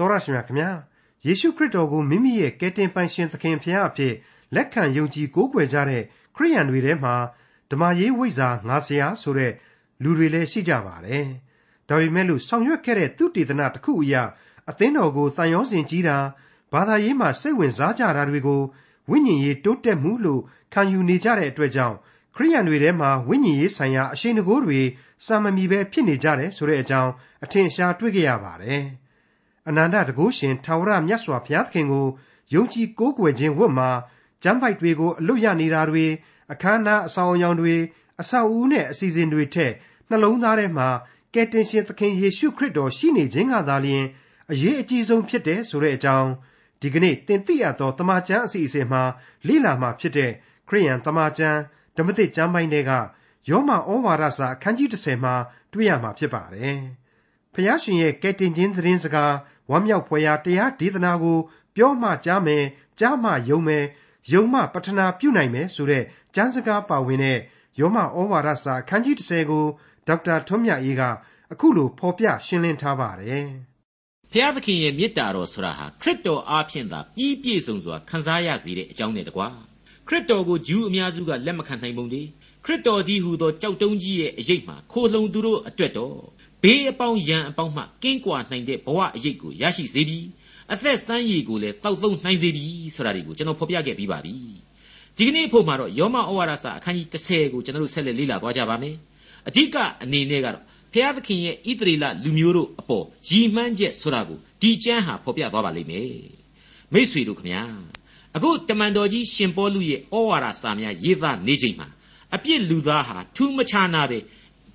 တော်ရရှိမြခင်ဗျာယေရှုခရစ်တော်ကိုမိမိရဲ့ကယ်တင်ပိုင်ရှင်သခင်ဖခင်အဖြစ်လက်ခံယုံကြည်ကိုးကွယ်ကြတဲ့ခရိယန်တွေထဲမှာဓမ္မရေးဝိဇ္ဇာငါဆရာဆိုတဲ့လူတွေလည်းရှိကြပါတယ်ဒါပေမဲ့လို့ဆောင်ရွက်ခဲ့တဲ့သူတေသနာတစ်ခုအရာအသင်းတော်ကိုတန်ရောစင်ကြီးတာဘာသာရေးမှာစိတ်ဝင်စားကြတာတွေကိုဝိညာဉ်ရေးတိုးတက်မှုလို့ခံယူနေကြတဲ့အတွက်ကြောင့်ခရိယန်တွေထဲမှာဝိညာဉ်ရေးဆိုင်ရာအရှိန်တကိုးတွေစာမမီပဲဖြစ်နေကြတယ်ဆိုတဲ့အကြောင်းအထင်ရှားတွေ့ကြရပါတယ်။ အနန္တတကုရှင်ထာဝရမြတ်စွာဘုရားသခင်ကိုယုံကြည်ကိုးကွယ်ခြင်းဝတ်မှာကျမ်းပိုက်တွေကိုအလွတ်ရနေတာတွေအခမ်းအနားအဆောင်အယောင်တွေအဆောက်အဦနဲ့အစီအစဉ်တွေထက်နှလုံးသားထဲမှာကယ်တင်ရှင်သခင်ယေရှုခရစ်တော်ရှိနေခြင်းကသာလျှင်အရေးအကြီးဆုံးဖြစ်တယ်ဆိုတဲ့အကြောင်းဒီကနေ့တင်ပြရသောတမန်ကျမ်းအစီအစဉ်မှာလေ့လာမှာဖြစ်တဲ့ခရိယန်တမန်ကျမ်းဓမ္မသစ်ကျမ်းပိုင်းတွေကယောမဩဝါဒစာအခန်းကြီး30မှာတွေ့ရမှာဖြစ်ပါတယ်။ ဖျားရှင်ရဲ့ကယ်တင်ခြင်းသတင်းစကားဝမ်းမြောက်ဖွယ်ရာတရားဒေသနာကို ပြောမှကြားမယ်ကြားမှယုံမယ်ယုံမှပထနာပြုနိုင်မယ်ဆိုတဲ့ကျမ်းစကားပါဝင်တဲ့ယောမဩဝါဒစာအခန်းကြီး30ကိုဒေါက်တာထွန်းမြတ်အေးကအခုလိုဖော်ပြရှင်းလင်းထားပါတယ်။ဖျားသခင်ရဲ့မေတ္တာတော်ဆိုတာဟာခရစ်တော်အားဖြင့်သာပြီးပြည့်စုံစွာခံစားရစေတဲ့အကြောင်းနဲ့တကွာခရစ်တော်ကိုဂျူးအများစုကလက်မခံနိုင်ပုံတွေခရစ်တော်ဒီဟူသောကြောက်တုံးကြီးရဲ့အရေးမှခိုလှုံသူတို့အတွက်တော့ ဘေးအပေါင်းရန်အပေါင်းမှကင်းကွာနိုင်တဲ့ဘဝအရေးကိုရရှိစေပြီးအသက်ဆန်းရည်ကိုလည်းတောက်သုံးနိုင်စေပြီဆိုတာတွေကိုကျွန်တော်ဖော်ပြခဲ့ပြီးပါပြီဒီကနေ့ဖို့မှာတော့ယောမဩဝါဒစာအခန်းကြီး30ကိုကျွန်တော်တို့ဆက်လက်လေ့လာသွားကြပါမယ်အဓိကအနေနဲ့ကတော့ဖျားသခင်ရဲ့ဣသရေလလူမျိုးတို့အပေါ်ရည်မှန်းချက်ဆိုတာကိုဒီကျမ်းဟာဖော်ပြသွားပါလိမ့်မယ်မိษွေတို့ခမညာအခုတမန်တော်ကြီးရှင်ပေါလုရဲ့ဩဝါဒစာများရေးသားနေချိန်မှာအပြစ်လူသားဟာထူးမခြားနာပဲ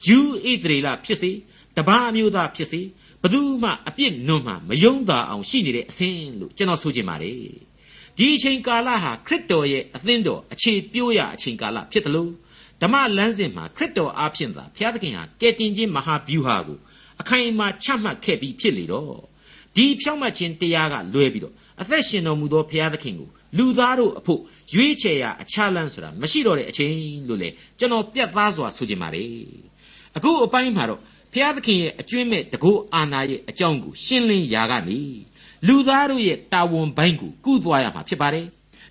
ဂျူးဣသရေလဖြစ်စေ တပားအမျိုးသားဖြစ်စေဘသူမှအပြစ်နွံ့မှမယုံတာအောင်ရှိနေတဲ့အဆင်းလို့ကျွန်တော်ဆိုချင်ပါတယ်ဒီအချိန်ကာလဟာခရစ်တော်ရဲ့အသင်းတော်အခြေပြိုးရာအချိန်ကာလဖြစ်တယ်လို့ဓမ္မလမ်းစဉ်မှာခရစ်တော်အားဖြင့်သာဘုရားသခင်ဟာကယ်တင်ခြင်းမဟာဗျူဟာကိုအခိုင်အမာချမှတ်ခဲ့ပြီးဖြစ်လေတော့ဒီဖြောင့်မတ်ခြင်းတရားကလွဲပြီးတော့အသက်ရှင်တော်မူသောဘုရားသခင်ကိုလူသားတို့အဖို့ရွေးချယ်ရာအခြားလမ်းဆိုတာမရှိတော့တဲ့အချိန်လို့လေကျွန်တော်ပြတ်သားစွာဆိုချင်ပါတယ်အခုအပိုင်းမှာတော့ ဘုရားသခင်ရဲ့အကျွင့်မဲ့တကုအာနာရဲ့အကြောင်းကိုရှင်းလင်းရာကနေလူသားတို့ရဲ့တာဝန်ပိုင်းကိုကုသွားရမှာဖြစ်ပါတယ်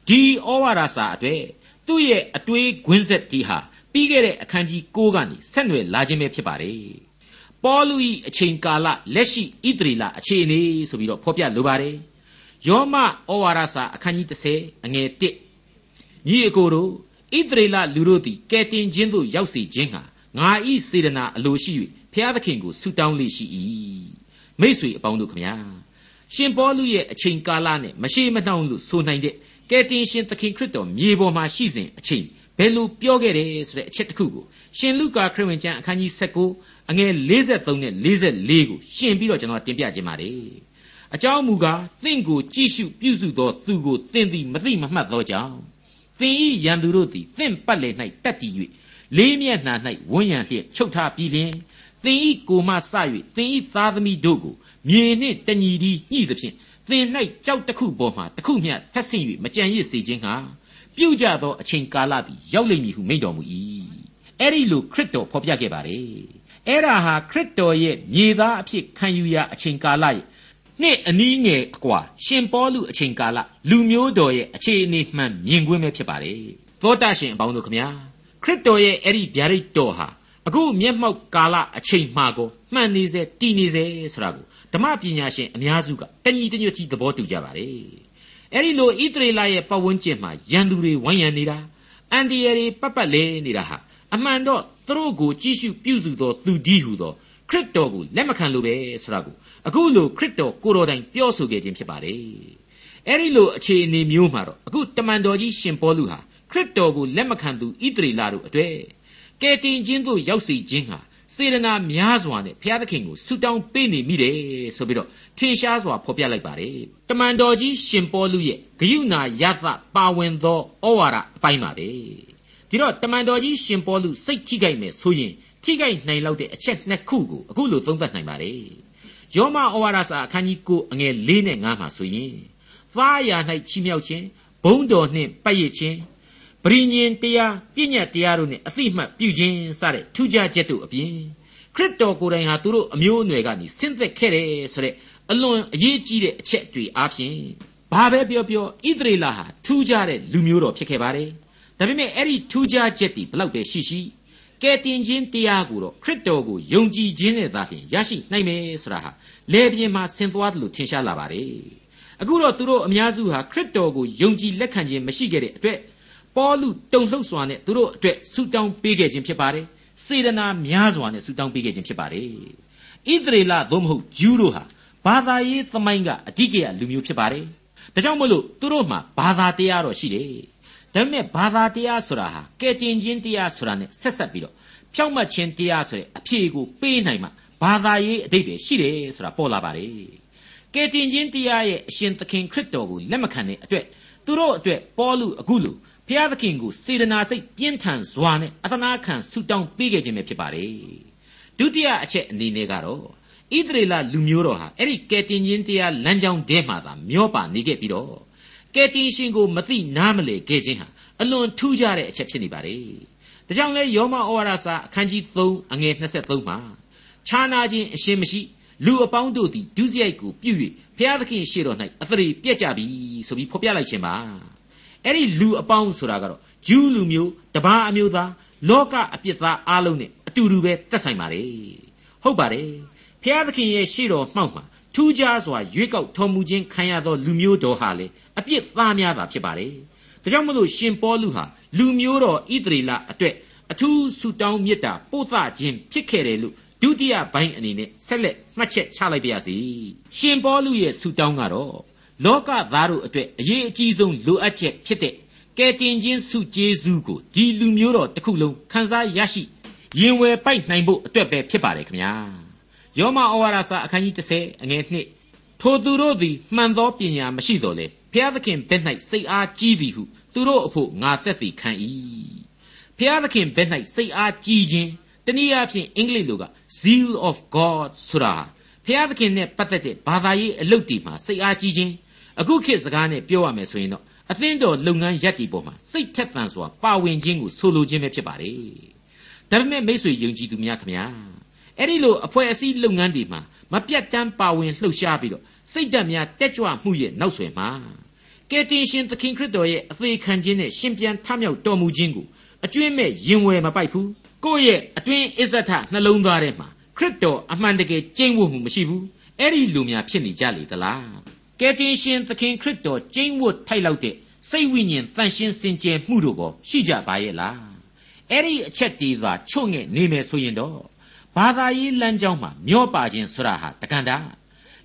ဒီဩဝါဒစာအတွေ့သူ့ရဲ့အတွေးခွင်းဆက်ဒီဟာပြီးခဲ့တဲ့အခန်းကြီး6ကနေဆက်နွယ်လာခြင်းပဲဖြစ်ပါတယ်ပေါလု၏အချိန်ကာလလက်ရှိဣသရေလအခြေအနေဆိုပြီးတော့ဖော်ပြလိုပါတယ်ယောမဩဝါဒစာအခန်းကြီး30အငယ်1ညီအကိုတို့ဣသရေလလူတို့သည်ကဲတင်ခြင်းသို့ရောက်စေခြင်းဟာငါဤစေတနာအလိုရှိ၍ ဖျားသခင်ကိုဆုတောင်းလေရှိ၏မိษွေအပေါင်းတို့ခမညာရှင်ပေါလုရဲ့အချိန်ကာလနဲ့မရှိမနှောင်းလို့ဆိုနိုင်တဲ့ကယ်တင်ရှင်သခင်ခရစ်တော်မြေပေါ်မှာရှိစဉ်အချိန်ဘယ်လိုပြောခဲ့တယ်ဆိုတဲ့အချက်တစ်ခုကိုရှင်လုကာခရစ်ဝင်ကျမ်းအခန်းကြီး19အငယ်53နဲ့44ကိုရှင်းပြီးတော့ကျွန်တော်တင်ပြခြင်းပါတယ်အကြောင်းမူကားသင်ကိုကြည့်ရှုပြုစုသောသူကိုသင်သည်မသိမမှတ်သောကြောင့်သင်ဤရန်သူတို့သည်သင်ပတ်လည်၌တက်တည်၍လေးမျက်နှာ၌ဝန်းရံလျက်ချုပ်ထားပြီးလျင် သင်ဤကိုမှစ၍သင်ဤသားသမီးတို့ကိုမြေနှင့်တညီဒီညှိသဖြင့်သင်၌ကြောက်တစ်ခုပေါ်မှတစ်ခုမျှထက်ဆင့်၍မကြံရစ်စေခြင်းဟာပြုကြသောအချိန်ကာလသည်ရောက်လိမ့်မည်ဟုမိန့်တော်မူ၏အဲ့ဒီလိုခရစ်တော်ဖော်ပြခဲ့ပါတယ်အဲ့ဒါဟာခရစ်တော်ရဲ့မြေသားအဖြစ်ခံယူရာအချိန်ကာလရဲ့နှစ်အနည်းငယ်အကွာရှင်ပေါလုအချိန်ကာလလူမျိုးတော်ရဲ့အခြေအနေမှန်မြင်ကွင်းပဲဖြစ်ပါတယ်သောတာရှင်အပေါင်းတို့ခမညာခရစ်တော်ရဲ့အဲ့ဒီဗျာဒိတ်တော်ဟာ အခုမျက်မှောက်ကာလအချိန်မှကိုမှန်နေစေတည်နေစေဆိုတာကိုဓမ္မပညာရှင်အများစုကတညီတညွတ်ကြီးသဘောတူကြပါတယ်အဲ့ဒီလိုဣသရေလရဲ့ပတ်ဝန်းကျင်မှာရန်သူတွေဝိုင်းရံနေတာအန်ဒီယရီပတ်ပတ်လဲနေတာဟာအမှန်တော့သူတို့ကိုကြည့်ရှုပြုစုသောသူဒီဟုသောခရစ်တော်ကိုလက်မခံလို့ပဲဆိုတာကိုအခုလိုခရစ်တော်ကိုတော်တိုင်ပြောဆိုခဲ့ခြင်းဖြစ်ပါတယ်အဲ့ဒီလိုအခြေအနေမျိုးမှာတော့အခုတမန်တော်ကြီးရှင်ပေါလုဟာခရစ်တော်ကိုလက်မခံသူဣသရေလတို့အတွေ့ ကယ်တင်ခြင်းသို့ရောက်စေခြင်းဟာစေတနာများစွာနဲ့ဘုရားသခင်ကိုဆုတောင်းပေးနေမိတယ်ဆိုပြီးတော့ထင်ရှားစွာဖော်ပြလိုက်ပါတယ်တမန်တော်ကြီးရှင်ပေါလုရဲ့ဂယုဏယသပါဝင်သောဩဝါဒအပိုင်းပါပဲဒီတော့တမန်တော်ကြီးရှင်ပေါလုစိတ်ထိခိုက်မယ်ဆိုရင်ထိခိုက်နိုင်လောက်တဲ့အချက်နှစ်ခုကိုအခုလိုသုံးသပ်နိုင်ပါတယ်ယောမဩဝါဒစာအခန်းကြီး9အငယ်၄နဲ့9မှာဆိုရင်သားရာ၌ချီးမြှောက်ခြင်းဘုံတော်နှင့်ပတ်ရခြင်း ပရိညင်တရားပြည့်ညတ်တရားတို့နဲ့အသိမှတ်ပြုခြင်းစတဲ့ထူးခြားချက်တို့အပြင်ခရစ်တော်ကိုယ်တိုင်ဟာသူတို့အမျိုးအနွယ်ကနေဆင်းသက်ခဲ့တယ်ဆိုတဲ့အလွန်အရေးကြီးတဲ့အချက်တွေအားဖြင့်ဘာပဲပြောပြောဣသရေလဟာထူးခြားတဲ့လူမျိုးတော်ဖြစ်ခဲ့ပါတယ်ဒါပေမဲ့အဲ့ဒီထူးခြားချက်တွေဘလောက်ပဲရှိရှိကဲတင်ခြင်းတရားကိုတော့ခရစ်တော်ကိုယုံကြည်ခြင်းနဲ့သာလျှင်ရရှိနိုင်မယ်ဆိုတာဟာလေပြင်းမှာဆင်သွားတယ်လို့ထင်ရှားလာပါတယ်အခုတော့သူတို့အများစုဟာခရစ်တော်ကိုယုံကြည်လက်ခံခြင်းမရှိခဲ့တဲ့အတွက် ပေါလုတုံလှုပ်စွာနဲ့သူတို့အတွက်ဆုတောင်းပေးခဲ့ခြင်းဖြစ်ပါတယ်စေတနာများစွာနဲ့ဆုတောင်းပေးခဲ့ခြင်းဖြစ်ပါတယ်ဣသရေလသို့မဟုတ်ဂျူးတို့ဟာဘာသာရေးသမိုင်းကအဓိကရလူမျိုးဖြစ်ပါတယ်ဒါကြောင့်မလို့သူတို့မှာဘာသာတရားတော့ရှိတယ်ဒါပေမဲ့ဘာသာတရားဆိုတာဟာကဲတင်ခြင်းတရားဆိုတာနဲ့ဆက်ဆက်ပြီးတော့ဖြောင့်မတ်ခြင်းတရားဆိုတဲ့အဖြေကိုပေးနိုင်မှဘာသာရေးအဓိပ္ပာယ်ရှိတယ်ဆိုတာပေါ်လာပါတယ်ကဲတင်ခြင်းတရားရဲ့အရှင်သခင်ခရစ်တော်ကိုလက်မခံတဲ့အတွက်သူတို့အတွက်ပေါ်လူအခုလူ ဖျားသခင်ကိုစေတနာစိတ်ပြင်းထန်စွာနဲ့အသနာခံဆုတောင်းပေးခဲ့ခြင်းပဲဖြစ်ပါတယ်ဒုတိယအချက်အနေနဲ့ကတော့ဣသရေလလူမျိုးတော်ဟာအဲ့ဒီကယ်တင်ခြင်းတရားလမ်းကြောင်းထဲမှာသာမျောပါနေခဲ့ပြီးတော့ကယ်တင်ရှင်ကိုမသိနားမလည်ခဲ့ခြင်းဟာအလွန်ထူးခြားတဲ့အချက်ဖြစ်နေပါတယ်ဒါကြောင့်လဲယောမဩဝါဒစာအခန်းကြီး3အငယ်23မှာခြားနာခြင်းအရှင်းမရှိလူအပေါင်းတို့သည်ဒုစရိုက်ကိုပြု၍ဘုရားသခင်ရှေ့တော်၌အသရေပြက်ကြပြီဆိုပြီးဖော်ပြလိုက်ခြင်းပါ အဲ့ဒီလူအပေါင်းဆိုတာကတော့ဂျူးလူမျိုးတပါးအမျိုးသားလောကအပြစ်သားအလုံးနဲ့အတူတူပဲတက်ဆိုင်ပါလေဟုတ်ပါတယ်ဘုရားသခင်ရဲ့ရှေ့တော်မှောက်မှာထူးခြားစွာရွေးကောက်တော်မူခြင်းခံရသောလူမျိုးတော်ဟာလေအပြစ်သားများတာဖြစ်ပါတယ်ဒါကြောင့်မလို့ရှင်ပေါလုဟာလူမျိုးတော်ဣသရေလအတွက်အထူးဆုတောင်းမေတ္တာပို့သခြင်းဖြစ်ခဲ့တယ်လို့ဒုတိယပိုင်းအနေနဲ့ဆက်လက်မှတ်ချက်ချလိုက်ပါရစေရှင်ပေါလုရဲ့ဆုတောင်းကတော့ လောကသားတို့အတွက်အရေးအကြီးဆုံးလိုအပ်ချက်ဖြစ်တဲ့ကယ်တင်ခြင်းဆုကျေးဇူးကိုဒီလူမျိုးတော်တစ်ခုလုံးခံစားရရှိရင်ဝယ်ပိုက်နိုင်ဖို့အတွက်ပဲဖြစ်ပါတယ်ခင်ဗျာယောမဩဝါဒစာအခန်းကြီး30အငယ်1ထိုသူတို့သည်မှန်သောပညာမရှိတော်လေဘုရားသခင်ဘက်၌စိတ်အားကြီးသည်ဟုသူတို့အဖို့ငါသက်သည်ခံ၏ဘုရားသခင်ဘက်၌စိတ်အားကြီးခြင်းတနည်းအားဖြင့်အင်္ဂလိပ်လိုက zeal of god ဆိုတာဘုရားသခင်နဲ့ပတ်သက်တဲ့ဘာသာရေးအလုပ်တွေမှာစိတ်အားကြီးခြင်း အခုခေတ်စကားနဲ့ပြောရမယ်ဆိုရင်တော့အသင်းတော်လုပ်ငန်းရပ်တီပေါ်မှာစိတ်ထက်သန်စွာပါဝင်ခြင်းကိုဆိုလိုခြင်းပဲဖြစ်ပါတယ်ဒါပေမဲ့မိတ်ဆွေယုံကြည်သူများခင်ဗျာအဲ့ဒီလိုအဖွဲ့အစည်းလုပ်ငန်းတွေမှာမပြတ်တမ်းပါဝင်လှုပ်ရှားပြီးတော့စိတ်ဓာတ်များတက်ကြွမှုရဲ့နောက်ဆွယ်မှာကယ်တင်ရှင်သခင်ခရစ်တော်ရဲ့အသေးခံခြင်းနဲ့ရှင်ပြန်ထမြောက်တော်မူခြင်းကိုအကျွင့်မဲ့ရင်ဝယ်မပိုက်ဘူးကိုယ့်ရဲ့အတွင်းအစ္ဆထနှလုံးသားထဲမှာခရစ်တော်အမှန်တကယ်ကျင့်ဝတ်မှုမရှိဘူးအဲ့ဒီလူများဖြစ်နေကြလေသလား ကယ်တင်ရှင်သခင်ခရစ်တော်ကျင့်ဝတ်ထိုက်လောက်တဲ့စိတ်ဝိညာဉ်တန်ရှင်းစင်ကြယ်မှုတို့ကိုရှိကြပါရဲ့လားအဲ့ဒီအချက်တွေသာချုံ့ငဲ့နေမယ်ဆိုရင်တော့ဘာသာရေးလမ်းကြောင်းမှာမျောပါခြင်းဆိုတာဟာတက္ကန္တာ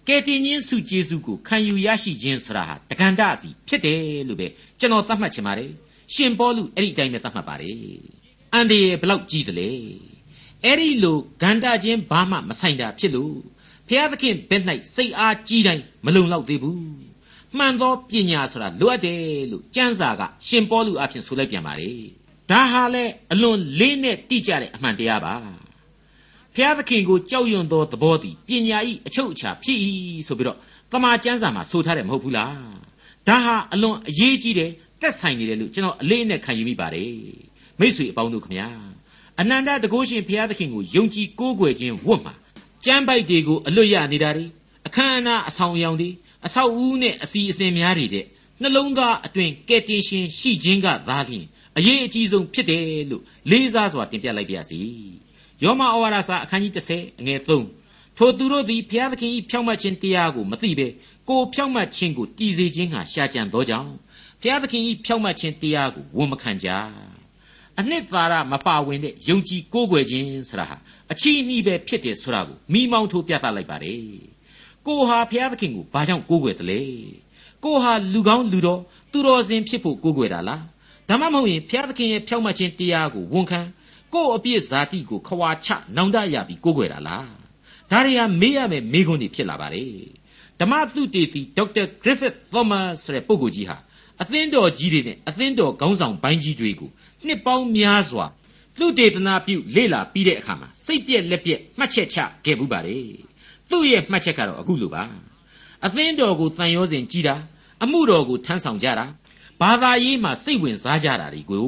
ကယ်တင်ခြင်းစုကျေးဇူးကိုခံယူရရှိခြင်းဆိုတာဟာတက္ကန္တာစီဖြစ်တယ်လို့ပဲကျွန်တော်သတ်မှတ်ချင်ပါတယ်ရှင်ပေါလုအဲ့ဒီအတိုင်းပဲသတ်မှတ်ပါတယ်အန်ဒီရဲ့ဘလောက်ကြီးတယ်လေအဲ့ဒီလိုဂန္ဓာချင်းဘာမှမဆိုင်တာဖြစ်လို့ ဖျားသခင်ဘက်၌စိတ်အားကြီးတိုင်းမလုံလောက်သေးဘူးမှန်သောပညာဆိုတာလိုအပ်တယ်လို့ကျမ်းစာကရှင်ပေါလုအဖျင်ဆိုလိုက်ပြန်ပါလေဒါဟာလေအလွန်လေးနဲ့တိကျတဲ့အမှန်တရားပါဖျားသခင်ကိုကြောက်ရွံ့သောသဘောသည်ပညာဤအချုပ်အခြာဖြစ်၏ဆိုပြီးတော့တမန်ကျမ်းစာမှာဆိုထားတယ်မဟုတ်ဘူးလားဒါဟာအလွန်အရေးကြီးတယ်သက်ဆိုင်နေတယ်လို့ကျွန်တော်အလေးနဲ့ခံယူမိပါတယ်မိတ်ဆွေအပေါင်းတို့ခမညာအနန္တတကုရှင်ဘုရားသခင်ကိုယုံကြည်ကိုးကွယ်ခြင်းဝတ်မှာ ကျမ်းပိုက်တွေကိုအလွတ်ရနေတာတွေအခမ်းအနားအဆောင်အယောင်တွေအဆောက်အဦနဲ့အစီအစဉ်များတွေတဲ့နှလုံးသားအတွင်ကဲတင်ရှင်ရှိခြင်းကသာလျှင်အရေးအကြီးဆုံးဖြစ်တယ်လို့လေးစားစွာတင်ပြလိုက်ပါရစေယောမဩဝါဒစာအခန်းကြီး30အငယ်3ထိုသူတို့သည်ဘုရားသခင်၏ဖြောင့်မတ်ခြင်းတရားကိုမသိဘဲကိုဖြောင့်မတ်ခြင်းကိုတည်စေခြင်းဟာရှာကြံသောကြောင့်ဘုရားသခင်၏ဖြောင့်မတ်ခြင်းတရားကိုဝန်မခံကြအနှစ်သာရမပါဝင်တဲ့ယုံကြည်ကိုးကွယ်ခြင်းဆိုတာဟာ အချီးအနှီးပဲဖြစ်တယ်ဆိုတာကိုမိမောင်းထိုးပြသလိုက်ပါတယ်ကိုဟာဘုရားသခင်ကိုဘာကြောင့်ကိုးကွယ်တယ်လဲကိုဟာလူကောင်းလူတော်သူတော်စင်ဖြစ်ဖို့ကိုးကွယ်တာလားဒါမှမဟုတ်ရင်ဘုရားသခင်ရဲ့ဖြောင့်မတ်ခြင်းတရားကိုဝန်ခံကိုယ့်အပြစ်ဇာတိကိုခွာချနောင်တရပြီးကိုးကွယ်တာလားဒါတွေဟာမေးရမယ်မေးခွန်းတွေဖြစ်လာပါတယ်ဓမ္မသုတေသီဒေါက်တာဂရစ်ဖစ်သောမတ်ဆိုတဲ့ပုဂ္ဂိုလ်ကြီးဟာအသင်းတော်ကြီးတွေနဲ့အသင်းတော်ခေါင်းဆောင်ပိုင်းကြီးတွေကိုနှစ်ပေါင်းများစွာ သူတေသနာပြုလေ့လာပြီးတဲ့အခါမှာစိတ်ပြက်လက်ပြက်မှတ်ချက်ချခဲ့ဘူးပါလေသူ့ရဲ့မှတ်ချက်ကတော့အခုလိုပါအသင်းတော်ကိုတန်ရောစဉ်ကြီးတာအမှုတော်ကိုထမ်းဆောင်ကြတာဘာသာရေးမှာစိတ်ဝင်စားကြတာတွေကို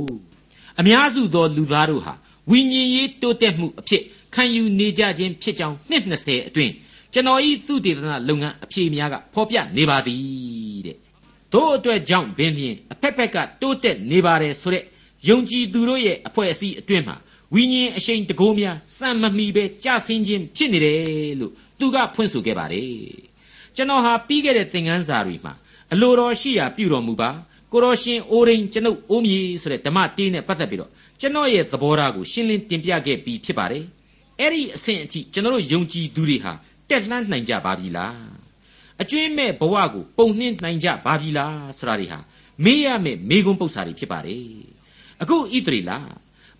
အများစုသောလူသားတို့ဟာဝိညာဉ်ရေးတိုးတက်မှုအဖြစ်ခံယူနေကြခြင်းဖြစ်ကြောင်းနှစ်20အတွင်းကျွန်တော်ဤသုတေသနလုပ်ငန်းအဖြေများကဖော်ပြနေပါသည်တဲ့တို့အတွက်ကြောင့်ပင်ဖြင့်အဖက်ဖက်ကတိုးတက်နေပါတယ်ဆိုတဲ့ ယုံကြည်သူတို့ရဲ့အဖွဲ့အစည်းအတွင်းမှာဝိညာဉ်အရှိန်တကိုးများစံမမီပဲကြဆင်းခြင်းဖြစ်နေတယ်လို့သူကဖွင့်ဆိုခဲ့ပါတယ်ကျွန်တော်ဟာပြီးခဲ့တဲ့သင်ခန်းစာတွေမှာအလိုတော်ရှိရာပြုတော်မူပါကိုတော်ရှင်အိုရင်ကျွန်ုပ်အိုးမြေဆိုတဲ့ဓမ္မတေးနဲ့ပတ်သက်ပြီးတော့ကျွန်တော်ရဲ့သဘောထားကိုရှင်းလင်းတင်ပြခဲ့ပြီးဖြစ်ပါတယ်အဲ့ဒီအဆင့်အထိကျွန်တော်တို့ယုံကြည်သူတွေဟာတက်လှမ်းနိုင်ကြပါပြီလားအကျွင်းမဲ့ဘဝကိုပုံနှင်းနိုင်ကြပါပြီလားဆိုတာတွေဟာမေးရမယ့်မေးခွန်းပု္ပ္ပာတွေဖြစ်ပါတယ် အခုဣသရေလ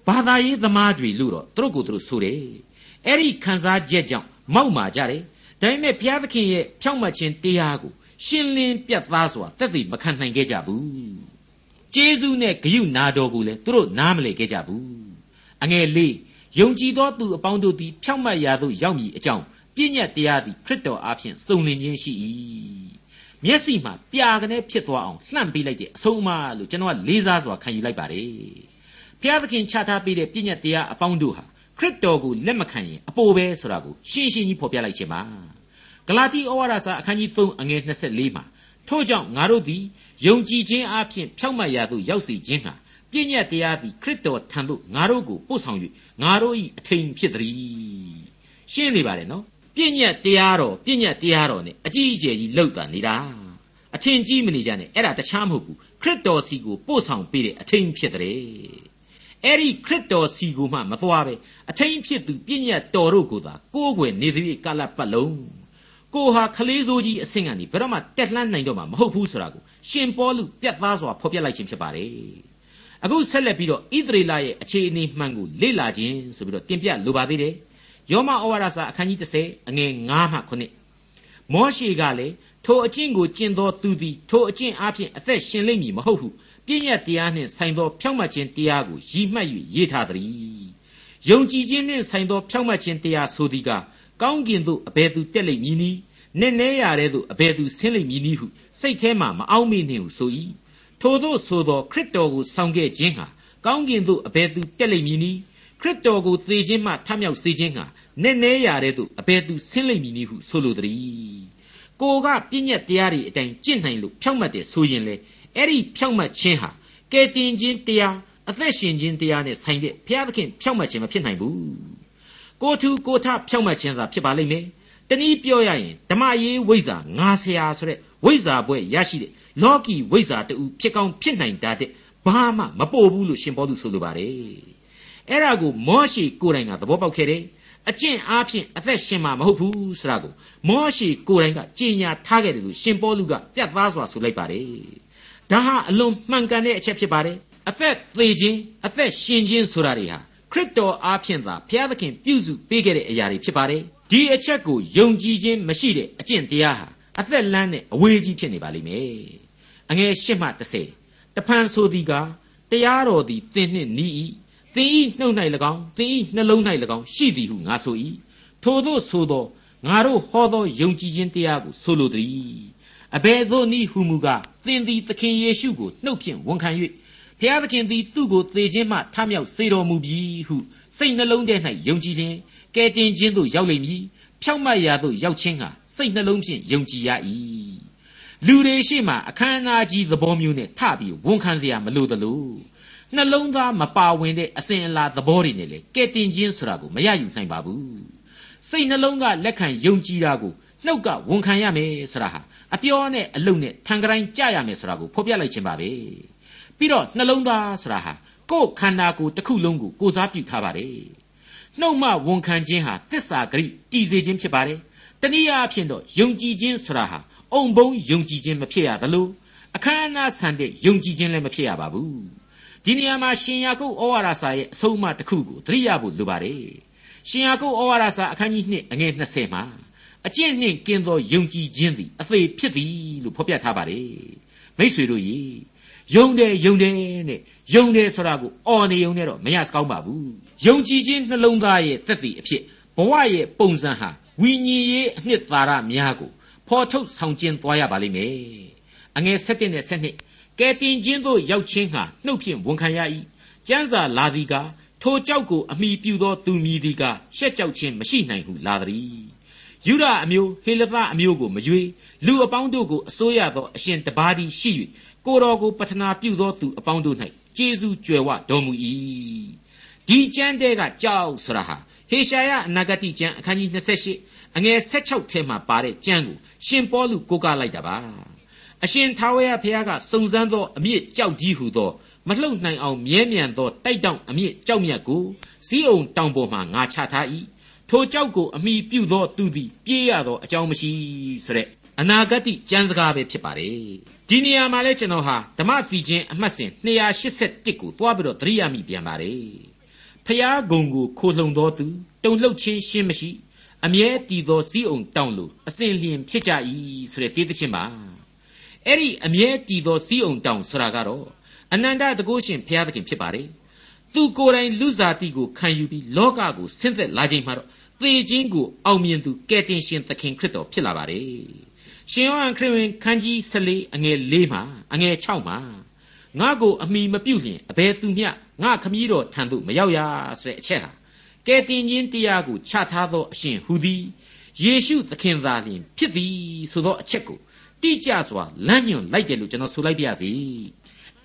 ဘာသာရေးသမားတွေလို့တော့သူတို့ကိုယ်သူတို့ဆိုတယ်အဲ့ဒီခံစားချက်ကြောင့်မောက်မာကြတယ်ဒါပေမဲ့ဘုရားသခင်ရဲ့ဖြောင့်မတ်ခြင်းတရားကိုရှင်းလင်းပြတ်သားစွာတက်သိမခံနိုင်ခဲ့ကြဘူးကျေးဇူးနဲ့ဂရုနာတော်ကိုလည်းသူတို့နားမလည်ခဲ့ကြဘူးအငယ်လေးယုံကြည်သောသူအပေါင်းတို့သည်ဖြောင့်မတ်ရာသို့ရောက်မည်အကြောင်းပြည့်ညတ်တရားသည်ခရစ်တော်အားဖြင့်စုံလင်ခြင်းရှိ၏ မျက်စိမှာပြာကနေဖြစ်သွားအောင်လှန့်ပေးလိုက်တဲ့အဆုံးအမလို့ကျွန်တော်ကလေးစားစွာခံယူလိုက်ပါတယ်ဘုရားသခင်ချထားပေးတဲ့ပြည့်ညတ်တရားအပေါင်းတို့ဟာခရစ်တော်ကိုလက်မခံရင်အပိုပဲဆိုတာကိုရှင်းရှင်းကြီးဖော်ပြလိုက်ခြင်းပါဂလာတိဩဝါဒစာအခန်းကြီး3အငယ်24မှာထို့ကြောင့်ငါတို့သည်ယုံကြည်ခြင်းအပြင်ဖြောင့်မတ်ရာသို့ရောက်စေခြင်းဟာပြည့်ညတ်တရားသည်ခရစ်တော်ထံသို့ငါတို့ကိုပို့ဆောင်၍ငါတို့၏အထိန်ဖြစ်သည်ရှင်းနေပါတယ်နော် ပြည့်ညတ်တရားတော်ပြည့်ညတ်တရားတော် ਨੇ အကြီးအကျယ်ကြီးလောက်တာနေတာအထင်ကြီးမနေကြနဲ့အဲ့ဒါတခြားမဟုတ်ဘူးခရစ်တော်စီကိုပို့ဆောင်ပေးတဲ့အထိန်ဖြစ်တဲ့အဲ့ဒီခရစ်တော်စီကိုမှမသွားပဲအထိန်ဖြစ်သူပြည့်ညတ်တော်တို့ကိုသာကိုးကွယ်နေသည့်ကာလပတ်လုံးကိုဟာခလေးစိုးကြီးအဆင့်ကနေဘယ်တော့မှတက်လှမ်းနိုင်တော့မှာမဟုတ်ဘူးဆိုတာကိုရှင်ပေါလုပြတ်သားစွာဖော်ပြလိုက်ခြင်းဖြစ်ပါတယ်အခုဆက်လက်ပြီးတော့ဣသရေလရဲ့အခြေအနေမှန်ကိုလေ့လာခြင်းဆိုပြီးတော့တင်ပြလိုပါသေးတယ် ယောမဩဝါဒစာအခန်းကြီး30အငယ်9မှ9မောရှေကလည်းထိုအကျင့်ကိုကျင့်သောသူသည်ထိုအကျင့်အပြင်အသက်ရှင်လိမ့်မည်မဟုတ်ဟုပြည့်ညတ်တရားနှင့်ဆိုင်သောဖြောင့်မတ်ခြင်းတရားကိုရည်မှတ်၍ရေးထားသည်ယုံကြည်ခြင်းနှင့်ဆိုင်သောဖြောင့်မတ်ခြင်းတရားဆိုသည်ကကောင်းကင်သို့အဘယ်သူတက်လိမ့်မည်နည်းနည်းနည်းရတဲ့သို့အဘယ်သူဆင်းလိမ့်မည်နည်းဟုစိတ်ထဲမှမအောင်မေ့နှင့်ဟုဆို၏ထိုသို့ဆိုသောခရစ်တော်ကိုဆောင်ခဲ့ခြင်းဟာကောင်းကင်သို့အဘယ်သူတက်လိမ့်မည်နည်းခရစ်တော်ကိုသေခြင်းမှထမြောက်စေခြင်းဟာ နည်းနည်းရတဲ့သို့အဘယ်သူဆင်းလိမ့်မည်နည်းဟုဆိုလိုသည်ကိုကပြည့်ညက်တရားတွေအတိုင်းကျင့်နိုင်လို့ဖြောင့်မတ်တယ်ဆိုရင်လေအဲ့ဒီဖြောင့်မတ်ခြင်းဟာကဲတင်ခြင်းတရားအသက်ရှင်ခြင်းတရားနဲ့ဆိုင်တဲ့ဘုရားသခင်ဖြောင့်မတ်ခြင်းမဖြစ်နိုင်ဘူးကိုထူကိုထဖြောင့်မတ်ခြင်းသာဖြစ်ပါလိမ့်မယ်တနည်းပြောရရင်ဓမ္မရေးဝိဇ္ဇာငါဆရာဆိုတဲ့ဝိဇ္ဇာဘွဲ့ရရှိတဲ့လောကီဝိဇ္ဇာတူဖြစ်ကောင်းဖြစ်နိုင်တတ်တဲ့ဘာမှမပို့ဘူးလို့ရှင်ပေါလုဆိုလိုပါတယ်အဲ့ဒါကိုမောရှိကိုယ်တိုင်ကသဘောပေါက်ခဲ့တယ် အကျင့်အားဖြင့်အသက်ရှင်မှာမဟုတ်ဘူးဆိုတာကိုမောရှိကိုယ်တိုင်ကကြေညာထားခဲ့တယ်လို့ရှင်ပေါလုကပြတ်သားစွာဆိုလိုက်ပါတယ်ဒါဟာအလွန်မှန်ကန်တဲ့အချက်ဖြစ်ပါတယ်အသက်သေခြင်းအသက်ရှင်ခြင်းဆိုတာတွေဟာခရစ်တော်အားဖြင့်သာဘုရားသခင်ပြုစုပေးခဲ့တဲ့အရာတွေဖြစ်ပါတယ်ဒီအချက်ကိုယုံကြည်ခြင်းမရှိတဲ့အကျင့်တရားဟာအသက်လန်းနဲ့အဝေးကြီးဖြစ်နေပါလိမ့်မယ်အငယ်၈မှ30တဖန်ဆိုသည်ကတရားတော်သည်သင်နှင့်နီး၏ သင်ဤနှုတ်၌၎င်းသင်ဤနှလုံး၌၎င်းရှိသည်ဟုငါဆို၏ထို့သောဆိုသောငါတို့ဟောသောယုံကြည်ခြင်းတရားကိုဆိုလိုသည်အဘယ်သို့နည်းဟုမူကားသင်သည်သခင်ယေရှုကိုနှုတ်ဖြင့်ဝန်ခံ၍ဘုရားသခင်သည်သူ့ကိုသေခြင်းမှထမြောက်စေတော်မူပြီဟုစိတ်နှလုံးထဲ၌ယုံကြည်လျင်ကဲတင်ခြင်းသို့ရောက်လိမ့်မည်ဖြောက်မတ်ရာသို့ရောက်ခြင်းဟာစိတ်နှလုံးဖြင့်ယုံကြည်ရ၏လူတွေရှိမှအခမ်းအနားကြီးသဘောမျိုးနဲ့ထပြီးဝန်ခံเสียမလို့တလို့ နှလုံးသားမပါဝင်တဲ့အစဉ်အလာသဘောတွေနဲ့လေကဲတင်ခြင်းဆိုတာကိုမရယူနိုင်ပါဘူးစိတ်နှလုံးကလက်ခံယုံကြည်တာကိုနှုတ်ကဝန်ခံရမယ်ဆိုတာဟာအပြောနဲ့အလုပ်နဲ့ထံကတိုင်းကြရမယ်ဆိုတာကိုဖော်ပြလိုက်ခြင်းပါပဲပြီးတော့နှလုံးသားဆိုတာဟာကိုယ်ခန္ဓာကိုယ်တစ်ခုလုံးကိုကိုစားပြုထားပါတယ်နှုတ်မှဝန်ခံခြင်းဟာသစ္စာဂရိတည်စေခြင်းဖြစ်ပါတယ်တနည်းအားဖြင့်တော့ယုံကြည်ခြင်းဆိုတာဟာအုံဘုံယုံကြည်ခြင်းမဖြစ်ရသလိုအခမ်းအနားဆန်တဲ့ယုံကြည်ခြင်းလည်းမဖြစ်ရပါဘူး ဒီနေရာမှာရှင်ယာကုပ်ဩဝါဒစာရဲ့အဆုံးအမတစ်ခုကိုသတိရဖို့လိုပါတယ်ရှင်ယာကုပ်ဩဝါဒစာအခန်းကြီး2အငယ်20မှာအကျင့်နှင့်ကင်းသောယုံကြည်ခြင်းသည်အသေးဖြစ်သည်လို့ဖော်ပြထားပါတယ်မိษွေတို့ရေယုံတယ်ယုံတယ်နဲ့ယုံတယ်ဆိုတာကိုအော်နေယုံနဲ့တော့မရစကောင်းပါဘူးယုံကြည်ခြင်းနှလုံးသားရဲ့သက်တည်အဖြစ်ဘဝရဲ့ပုံစံဟာဝိညာဉ်ရေးအနှစ်သာရများကိုဖော်ထုတ်ဆောင်ကျင်းသွားရပါလိမ့်မယ်အငယ်7နဲ့7 ကဲတင်ခြင်းသို့ရောက်ခြင်းဟာနှုတ်ဖြင့်ဝန်ခံရ၏ကျမ်းစာလာသည်ကထိုကြောက်ကိုအမိပြုသောသူမည်သည်ကရှက်ကြောက်ခြင်းမရှိနိုင်ဟုလာသည်ယူဒအမျိုးဟေလသအမျိုးကိုမရွေလူအပေါင်းတို့ကိုအစိုးရသောအရှင်တပါးသည်ရှိ၍ကိုတော်ကိုပတနာပြုသောသူအပေါင်းတို့၌ကျေးဇူးကြွယ်ဝတော်မူ၏ဒီကျမ်းတဲကကြောက်ဆရာဟာဟေရှာယအနာဂတိကျမ်းအခန်းကြီး28အငယ်16ထဲမှာပါတဲ့ကျမ်းကိုရှင်ပေါလုကိုးကားလိုက်တာပါ အရှင်ထာဝရဘုရားကစုံစမ်းသောအမြင့်ကြောက်ကြီးဟုသောမလှုပ်နိုင်အောင်မြဲမြံသောတိုက်တောင်အမြင့်ကြောက်မြတ်ကိုစီးအောင်တောင်ပေါ်မှငါချထား၏ထိုကြောက်ကိုအမိပြုသောသူသည်ပြေးရသောအကြောင်းမရှိဆိုတဲ့အနာဂတ်ကျမ်းစကားပဲဖြစ်ပါတယ်ဒီနေရာမှာလဲကျွန်တော်ဟာဓမ္မသီချင်းအမှတ်စဉ်281ကိုတွားပြီးတော့သတိရမိပြန်ပါတယ်ဖျားဂုံကိုခိုလှုံတော်သူတုံလှုပ်ခြင်းရှင်းမရှိအမြဲတည်သောစီးအောင်တောင်းလို့အစဉ်လျင်ဖြစ်ကြ၏ဆိုတဲ့တေးသချင်းပါ အဲ့ဒီအမြဲတည်သောစီးအောင်တောင်းဆိုတာကတော့အနန္တတကုရှင်ဘုရားသခင်ဖြစ်ပါတယ်သူကိုယ်တိုင်လူစားတိကိုခံယူပြီးလောကကိုဆင်းသက်လာခြင်းမှာတော့သေခြင်းကိုအောင်မြင်သူကယ်တင်ရှင်သခင်ခရစ်တော်ဖြစ်လာပါတယ်ရှင်ယောဟန်ခရစ်ဝင်ခန်းကြီး14အငယ်4မှာအငယ်6မှာငါကိုအမိမပြုတ်လျင်အဘယ်သူမျှငါခမည်းတော်ထံသို့မရောက်ရဆိုတဲ့အချက်ဟာကယ်တင်ခြင်းတရားကိုချထားသောအရှင်ဟူသည်ယေရှုသခင်သာလျှင်ဖြစ်သည်ဆိုသောအချက်ကို တိကျစွာလမ်းညွှန်လိုက်တယ်လို့ကျွန်တော်ဆိုလိုက်ပါရစေ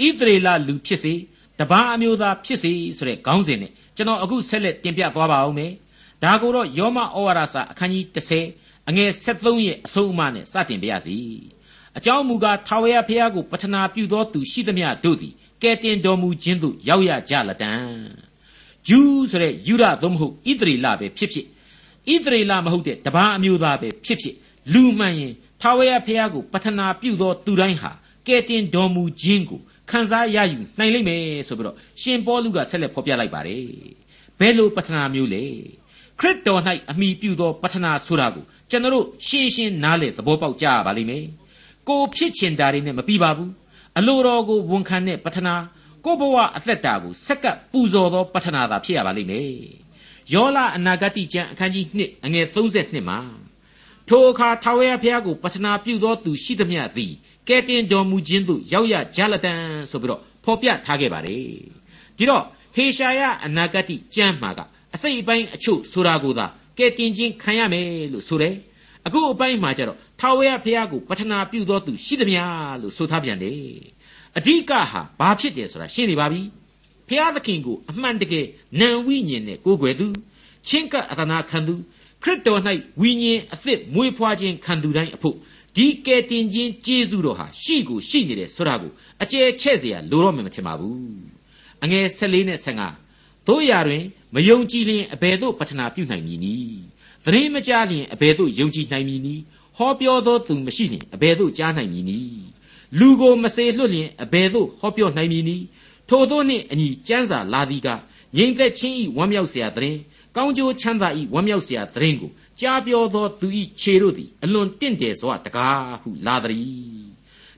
ဣသရေလလူဖြစ်စေတပားအမျိုးသားဖြစ်စေဆိုတဲ့ခေါင်းစဉ်နဲ့ကျွန်တော်အခုဆက်လက်တင်ပြသွားပါအောင်မယ်ဒါကိုတော့ယောမဩဝါဒစာအခန်းကြီး30အငယ်73ရဲ့အဆုံးအမနဲ့စတင်ပါရစေအကြောင်းမူကားထာဝရဘုရားကိုပတနာပြုသောသူရှိသမျှတို့သည်ကဲတင်တော်မူခြင်းသို့ရောက်ရကြလတံဂျူးဆိုတဲ့ယူရသို့မဟုတ်ဣသရေလပဲဖြစ်ဖြစ်ဣသရေလမဟုတ်တဲ့တပားအမျိုးသားပဲဖြစ်ဖြစ်လူမှန်ရင် ထာဝရဘုရားကိုပတနာပြုသောသူတိုင်းဟာကဲတင်တော်မူခြင်းကိုခံစားရယူနိုင်လိမ့်မယ်ဆိုပြီးတော့ရှင်ပေါလုကဆက်လက်ဖော်ပြလိုက်ပါတယ်ဘယ်လိုပတနာမျိုးလဲခရစ်တော်၌အမိပြုသောပတနာဆိုတာကိုကျွန်တော်ရှင်းရှင်းနားလည်သဘောပေါက်ကြရပါလိမ့်မယ်ကိုဖြစ်ချင်တာတွေနဲ့မပြီးပါဘူးအလိုတော်ကိုဝန်ခံတဲ့ပတနာကိုဘဝအသက်တာကိုဆက်ကပ်ပူဇော်သောပတနာသာဖြစ်ရပါလိမ့်မယ်ယောလအနာဂတိကျမ်းအခန်းကြီး2အငယ်32မှာ ထိုအခါထာဝရဘုရားကိုပတနာပြုသောသူရှိသမျှသည်ကဲတင်တော်မူခြင်းသို့ရောက်ရကြလတံဆိုပြီးတော့ဖော်ပြထားခဲ့ပါတယ်ဒီတော့ဟေရှာယအနာဂတိကျမ်းမှာကအစိတ်အပိုင်းအချို့ဆိုတာကိုသာကဲတင်ခြင်းခံရမယ်လို့ဆိုတယ်အခုအပိုင်းမှာကျတော့ထာဝရဘုရားကိုပတနာပြုသောသူရှိသမျှလို့ဆိုထားပြန်တယ်အဓိကဟာဘာဖြစ်တယ်ဆိုတာရှင်းနေပါပြီဘုရားသခင်ကိုအမှန်တကယ်နံဝိညာဉ်နဲ့ကိုးကွယ်သူချင်းကအသနာခံသူ ခရစ်တော်၌ဝိညာဉ်အသစ်မွေးဖွားခြင်းခံသူတိုင်းအဖို့ဒီကယ်တင်ခြင်းကျေးဇူးတော်ဟာရှိကိုရှိနေတယ်ဆိုတာကိုအကျယ်ချဲ့เสียလိုတော့မှမထင်ပါဘူးအငယ်14နဲ့15တို့ရာတွင်မယုံကြည်လျင်အဘယ်သို့ပတနာပြုနိုင်မည်နည်းသတင်းမကြားလျင်အဘယ်သို့ယုံကြည်နိုင်မည်နည်းဟောပြောသောသူမရှိလျင်အဘယ်သို့ကြားနိုင်မည်နည်းလူကိုမစေလွတ်လျင်အဘယ်သို့ဟောပြောနိုင်မည်နည်းထို့သောနှင့်အညီကျမ်းစာလာသည်ကငြိမ်သက်ခြင်းဤဝမ်းမြောက်เสียသတင်း ကောင်းကျိုးချမ်းသာ၏ဝမ်းမြောက်စရာသတင်းကိုကြားပြောသောသူ၏ခြေတို့သည်အလွန်တင့်တယ်စွာတကားဟုလာသည်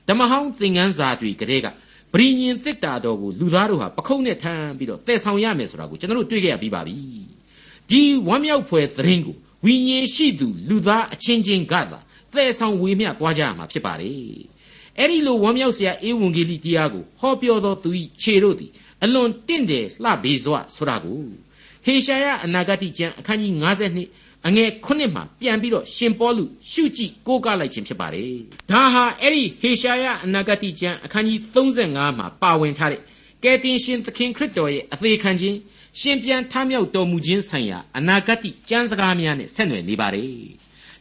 ဓမ္မဟောင်းသင်ခန်းစာတွေကတည်းကပရိညင်သစ်တာတော်ကိုလူသားတို့ဟာပခုံးနဲ့ထမ်းပြီးတော့တည်ဆောင်ရမယ်ဆိုတာကိုကျွန်တော်တို့တွေ့ကြရပြီးပါပြီဒီဝမ်းမြောက်ဖွယ်သတင်းကိုဝိညာဉ်ရှိသူလူသားအချင်းချင်းကသာတည်ဆောင်ဝေမျှသွားကြရမှာဖြစ်ပါလေအဲ့ဒီလိုဝမ်းမြောက်စရာအေဝံဂေလိတရားကိုဟောပြောသောသူ၏ခြေတို့သည်အလွန်တင့်တယ်လှပေစွာဆိုတာကို ဟေရှာယအနာဂတိကျမ်းအခန်းကြီး52အငယ်9မှာပြန်ပြီးတော့ရှင်ပေါလုရှုကြည့်ကိုးကားလိုက်ခြင်းဖြစ်ပါတယ်ဒါဟာအဲ့ဒီဟေရှာယအနာဂတိကျမ်းအခန်းကြီး35မှာပါဝင်ထားတဲ့ကယ်တင်ရှင်သခင်ခရစ်တော်ရဲ့အသေးခံခြင်းရှင်ပြန်ထမြောက်တော်မူခြင်းဆိုင်ရာအနာဂတ်ကျမ်းစကားများနဲ့ဆက်နွယ်နေပါတယ်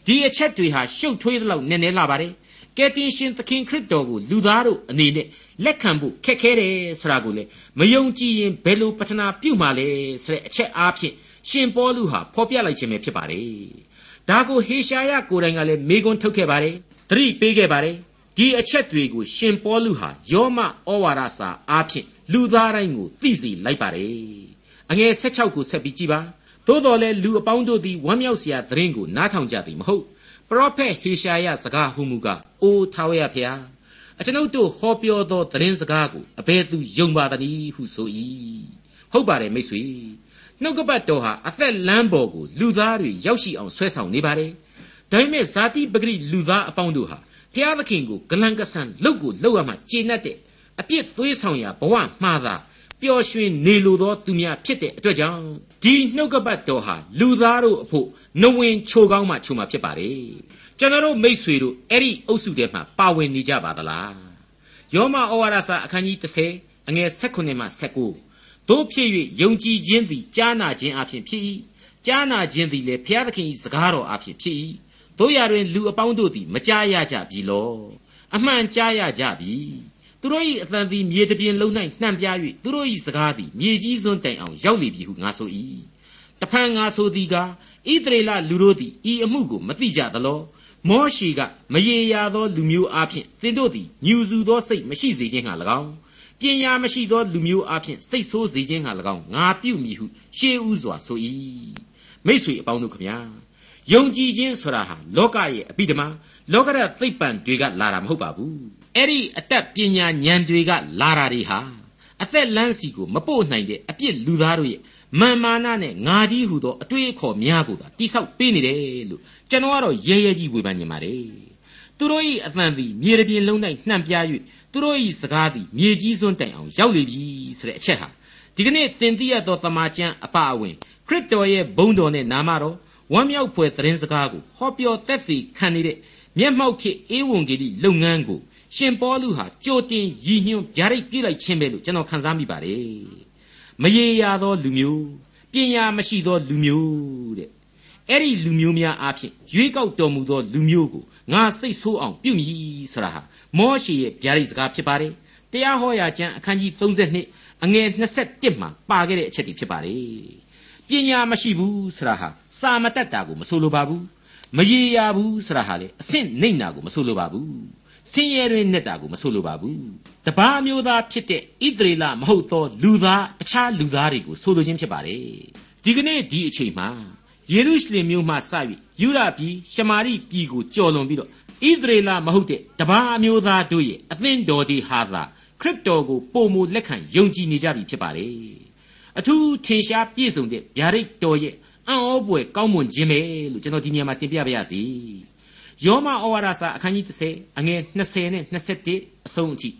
ဒီအချက်တွေဟာရှုပ်ထွေးသလောက်နည်းနည်းလာပါတယ်ကယ်တင်ရှင်သခင်ခရစ်တော်ကိုလူသားတို့အနေနဲ့ လက်ခံဖို့ခက်ခဲတယ်ဆိုတာကိုလေမယုံကြည်ရင်ဘယ်လိုပတနာပြုမှာလဲဆိုတဲ့အချက်အားဖြင့်ရှင်ပေါလုဟာဖော်ပြလိုက်ခြင်းပဲဖြစ်ပါတယ်။ဒါကိုဟေရှာယကိုယ်တိုင်ကလည်းမေကွန်းထုတ်ခဲ့ပါတယ်။သတိပေးခဲ့ပါတယ်။ဒီအချက်တွေကိုရှင်ပေါလုဟာယောမဩဝါဒစာအားဖြင့်လူသားတိုင်းကိုသိစေလိုက်ပါတယ်။အငယ်16ကိုဆက်ပြီးကြည်ပါ။သို့တော်လည်းလူအပေါင်းတို့သည်ဝမ်းမြောက်စရာသတင်းကိုနားထောင်ကြသည်မဟုတ်။ပရောဖက်ဟေရှာယစကားဟုမူကားအိုထာဝရဖျား။ အကျွန်ုပ်တို့ဟောပြောသောသတင်းစကားကိုအဘယ်သူယုံပါသနည်းဟုဆို၏ဟုတ်ပါတယ်မိတ်ဆွေနှုတ်ကပတ်တော်ဟာအသက်လမ်းပေါ်ကိုလူသားတွေရောက်ရှိအောင်ဆွဲဆောင်နေပါတယ်ဒါပေမဲ့ဇာတိပဂရိလူသားအပေါင်းတို့ဟာဖျားသခင်ကိုဂလန်ကဆန်လှုပ်ကိုလှုပ်ရမှကျေနပ်တဲ့အပြစ်သွေးဆောင်ရာဘဝမှားသာပျော်ရွှင်နေလိုသောသူများဖြစ်တဲ့အတွက်ကြောင့်ဒီနှုတ်ကပတ်တော်ဟာလူသားတို့အဖို့နဝင်ချိုကောင်းမှချိုမှာဖြစ်ပါတယ် ကျွန်တော်တို့မိษွေတို့အဲ့ဒီအုပ်စုထဲမှာပါဝင်နေကြပါသလားယောမဩဝါဒစာအခန်းကြီး30အငယ်16မှ19တို့ဖြစ်၍ယုံကြည်ခြင်းသည်ကြားနာခြင်းအဖြစ်ဖြစ်၏ကြားနာခြင်းသည်လည်းဘုရားသခင်၏စကားတော်အဖြစ်ဖြစ်၏တို့ရတွင်လူအပေါင်းတို့သည်မကြားရကြပြီလောအမှန်ကြားရကြပြီသူတို့၏အသံသည်မြေတပြင်လုံး၌နှံ့ပြား၍သူတို့၏စကားသည်မြေကြီးစွန်းတိုင်အောင်ရောက်လေပြီဟုငါဆို၏တဖန်ငါဆိုသည်ကားဣသရေလလူတို့သည်ဤအမှုကိုမသိကြသလော မောရှေကမရေရာသောလူမျိုးအားဖြင့်သင်တို့သည်ညူစုသောစိတ်မရှိစေခြင်းဟာ၎င်းပညာမရှိသောလူမျိုးအားဖြင့်စိတ်ဆိုးစေခြင်းဟာ၎င်းငါပြုမိဟုရှေးဥစွာဆို၏မိษွေအပေါင်းတို့ခမညာယုံကြည်ခြင်းဆိုတာဟာလောကရဲ့အပိဓမ္မာလောကရသိပ္ပံတွေကလာတာမဟုတ်ပါဘူးအဲ့ဒီအတတ်ပညာဉာဏ်တွေကလာတာတွေဟာအသက်လန်းစီကိုမပို့နိုင်တဲ့အပြစ်လူသားတို့ရဲ့မာမာနနဲ့ငါဒီဟုသောအတွေ့အခေါ်များကိုသာတိဆောက်ပေးနေတယ်လို့ ကျွန်တော်ကတော့ရဲရဲကြီးဝေဖန်နေပါတယ်သူတို့၏အသံသည်မြေတပြင်လုံး၌နှံ့ပြား၍သူတို့၏စကားသည်မြေကြီးစွန်းတိုင်အောင်ရောက်လေပြီဆိုတဲ့အချက်ဟာဒီကနေ့သင်သိရသောတမန်ကျမ်းအပအဝင်ခရစ်တော်ရဲ့ဘုန်းတော်နဲ့နာမတော်ဝမ်းမြောက်ဖွယ်သတင်းစကားကိုဟောပြောသက်သေခံနေတဲ့မျက်မှောက်ခေဧဝံဂေလိလုပ်ငန်းကိုရှင်ပေါလုဟာကြိုတင်ရည်ညွှန်းဗျာဒိတ်ပြလိုက်ခြင်းပဲလို့ကျွန်တော်ခန်းစားမိပါတယ်မရေရာသောလူမျိုးပညာမရှိသောလူမျိုးတဲ့ အဲ့ဒီလူမျိုးများအားဖြင့်ရွေးကောက်တော်မူသောလူမျိုးကိုငါစိတ်ဆိုးအောင်ပြုမည်ဆိုတာဟာမောရှေရဲ့ဗျာဒိတ်စကားဖြစ်ပါတယ်တရားဟောရာကျမ်းအခန်းကြီး32အငယ်27မှာပါခဲ့တဲ့အချက်တွေဖြစ်ပါတယ်ပညာမရှိဘူးဆိုတာဟာစာမတတ်တာကိုမဆိုလိုပါဘူးမရေရာဘူးဆိုတာဟာလေအဆင့်နှိမ့်တာကိုမဆိုလိုပါဘူးဆင်းရဲတွင်နဲ့တာကိုမဆိုလိုပါဘူးတပားမျိုးသားဖြစ်တဲ့ဣသရေလမဟုတ်သောလူသားတခြားလူသားတွေကိုဆိုလိုခြင်းဖြစ်ပါတယ်ဒီကနေ့ဒီအချိန်မှာ ယေရုရှလင်မြို့မှစ၍ယူရပြည်ရှမာရိပြည်ကိုကျော်လွန်ပြီးတော့ဣသရေလမဟုတ်တဲ့တပားမျိုးသားတို့ရဲ့အသင်းတော်ဒီဟာသာခရစ်တော်ကိုပုံမူလက်ခံယုံကြည်နေကြပြီဖြစ်ပါတယ်အထူးထင်ရှားပြည့်စုံတဲ့ဗျာဒိတ်တော်ရဲ့အံ့ဩဖွယ်ကောင်းမွန်ခြင်းပဲလို့ကျွန်တော်ဒီနေရာမှာတင်ပြပါရစေယောမဩဝါဒစာအခန်းကြီး30အငယ်20နဲ့21အဆုံးအထိ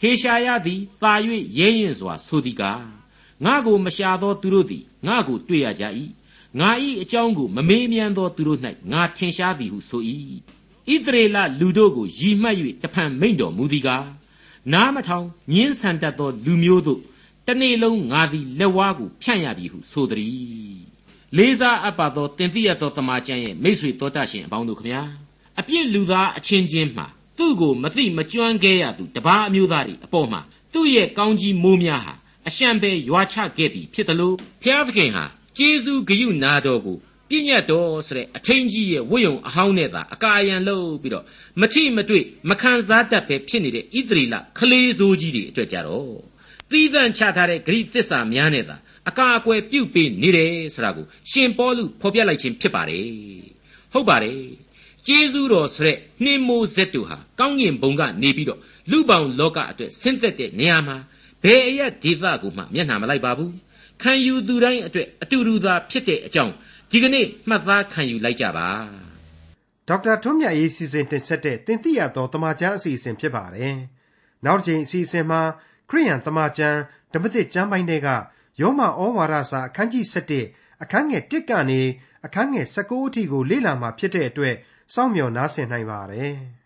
ဟေရှာယသည်တာ၍ရဲရင်စွာဆိုသည်ကားငါကိုမရှာသောသူတို့သည်ငါကိုတွေ့ရကြ၏ ငါ၏အကြောင်းကိုမမေးမြန်းသောသူတို့၌ငါထင်ရှားသည်ဟုဆို၏ဣသရေလလူတို့ကိုရည်မှတ်၍တဖန်မိန့်တော်မူသည်ကားနားမထောင်ညင်းဆန်တတ်သောလူမျိုးတို့တနေ့လုံးငါသည်လက်ဝါးကိုဖြန့်ရပြီဟုဆိုသည်လေးစားအပ်ပါသောတင်ပြရသောတမန်ကျန်ရဲ့မိတ်ဆွေတော်တတ်ရှင်အပေါင်းတို့ခမညာအပြစ်လူသားအချင်းချင်းမှာသူ့ကိုမသိမကျွမ်းခဲ့ရသူတပါးအမျိုးသားတွေအပေါ်မှာသူ့ရဲ့ကောင်းကြီးမိုးများဟာအရှံပဲရွာချခဲ့ပြီဖြစ်တယ်လို့ဖျားသခင်ဟာ ကျေးဇူးဂရုနာတော်ကိုပြည့်ညတ်တော်ဆိုတဲ့အထင်းကြီးရဲ့ဝိယုံအဟောင်းနဲ့သာအကာအယံလုပ်ပြီးတော့မထိမတွေ့မခံစားတတ်ပဲဖြစ်နေတဲ့ဣသရေလခလေးစိုးကြီးတွေအတွက်ကြတော့သီးသန့်ချထားတဲ့ဂရိသစ္စာများနဲ့သာအကာအကွယ်ပြုတ်ပေးနေတယ်ဆိုတာကိုရှင်ပေါလုဖော်ပြလိုက်ခြင်းဖြစ်ပါတယ်ဟုတ်ပါတယ်ကျေးဇူးတော်ဆိုတဲ့နှင်းမိုးဆက်တူဟာကောင်းကင်ဘုံကနေပြီးတော့လူပောင်လောကအတွက်ဆင်းသက်တဲ့နေရာမှာဘယ်အရက်ဒေသကိုမှမျက်နှာမလိုက်ပါဘူး ခံယူသူတိုင်းအတွက်အတူတူသာဖြစ်တဲ့အကြောင်းဒီကနေ့မှတ်သားခံယူလိုက်ကြပါဒေါက်တာထွန်းမြတ်ရေးစီစဉ်တင်ဆက်တဲ့တင်ပြရသောတမချန်းအစီအစဉ်ဖြစ်ပါတယ်နောက်တစ်ချိန်အစီအစဉ်မှာခရိယန်တမချန်းဓမ္မသစ်ကျမ်းပိုင်းတွေကယောမဩဝါဒစာအခန်းကြီး7အခန်းငယ်1ကနေအခန်းငယ်19အထိကိုလေ့လာမှာဖြစ်တဲ့အတွက်စောင့်မျှော်နားဆင်နိုင်ပါတယ်။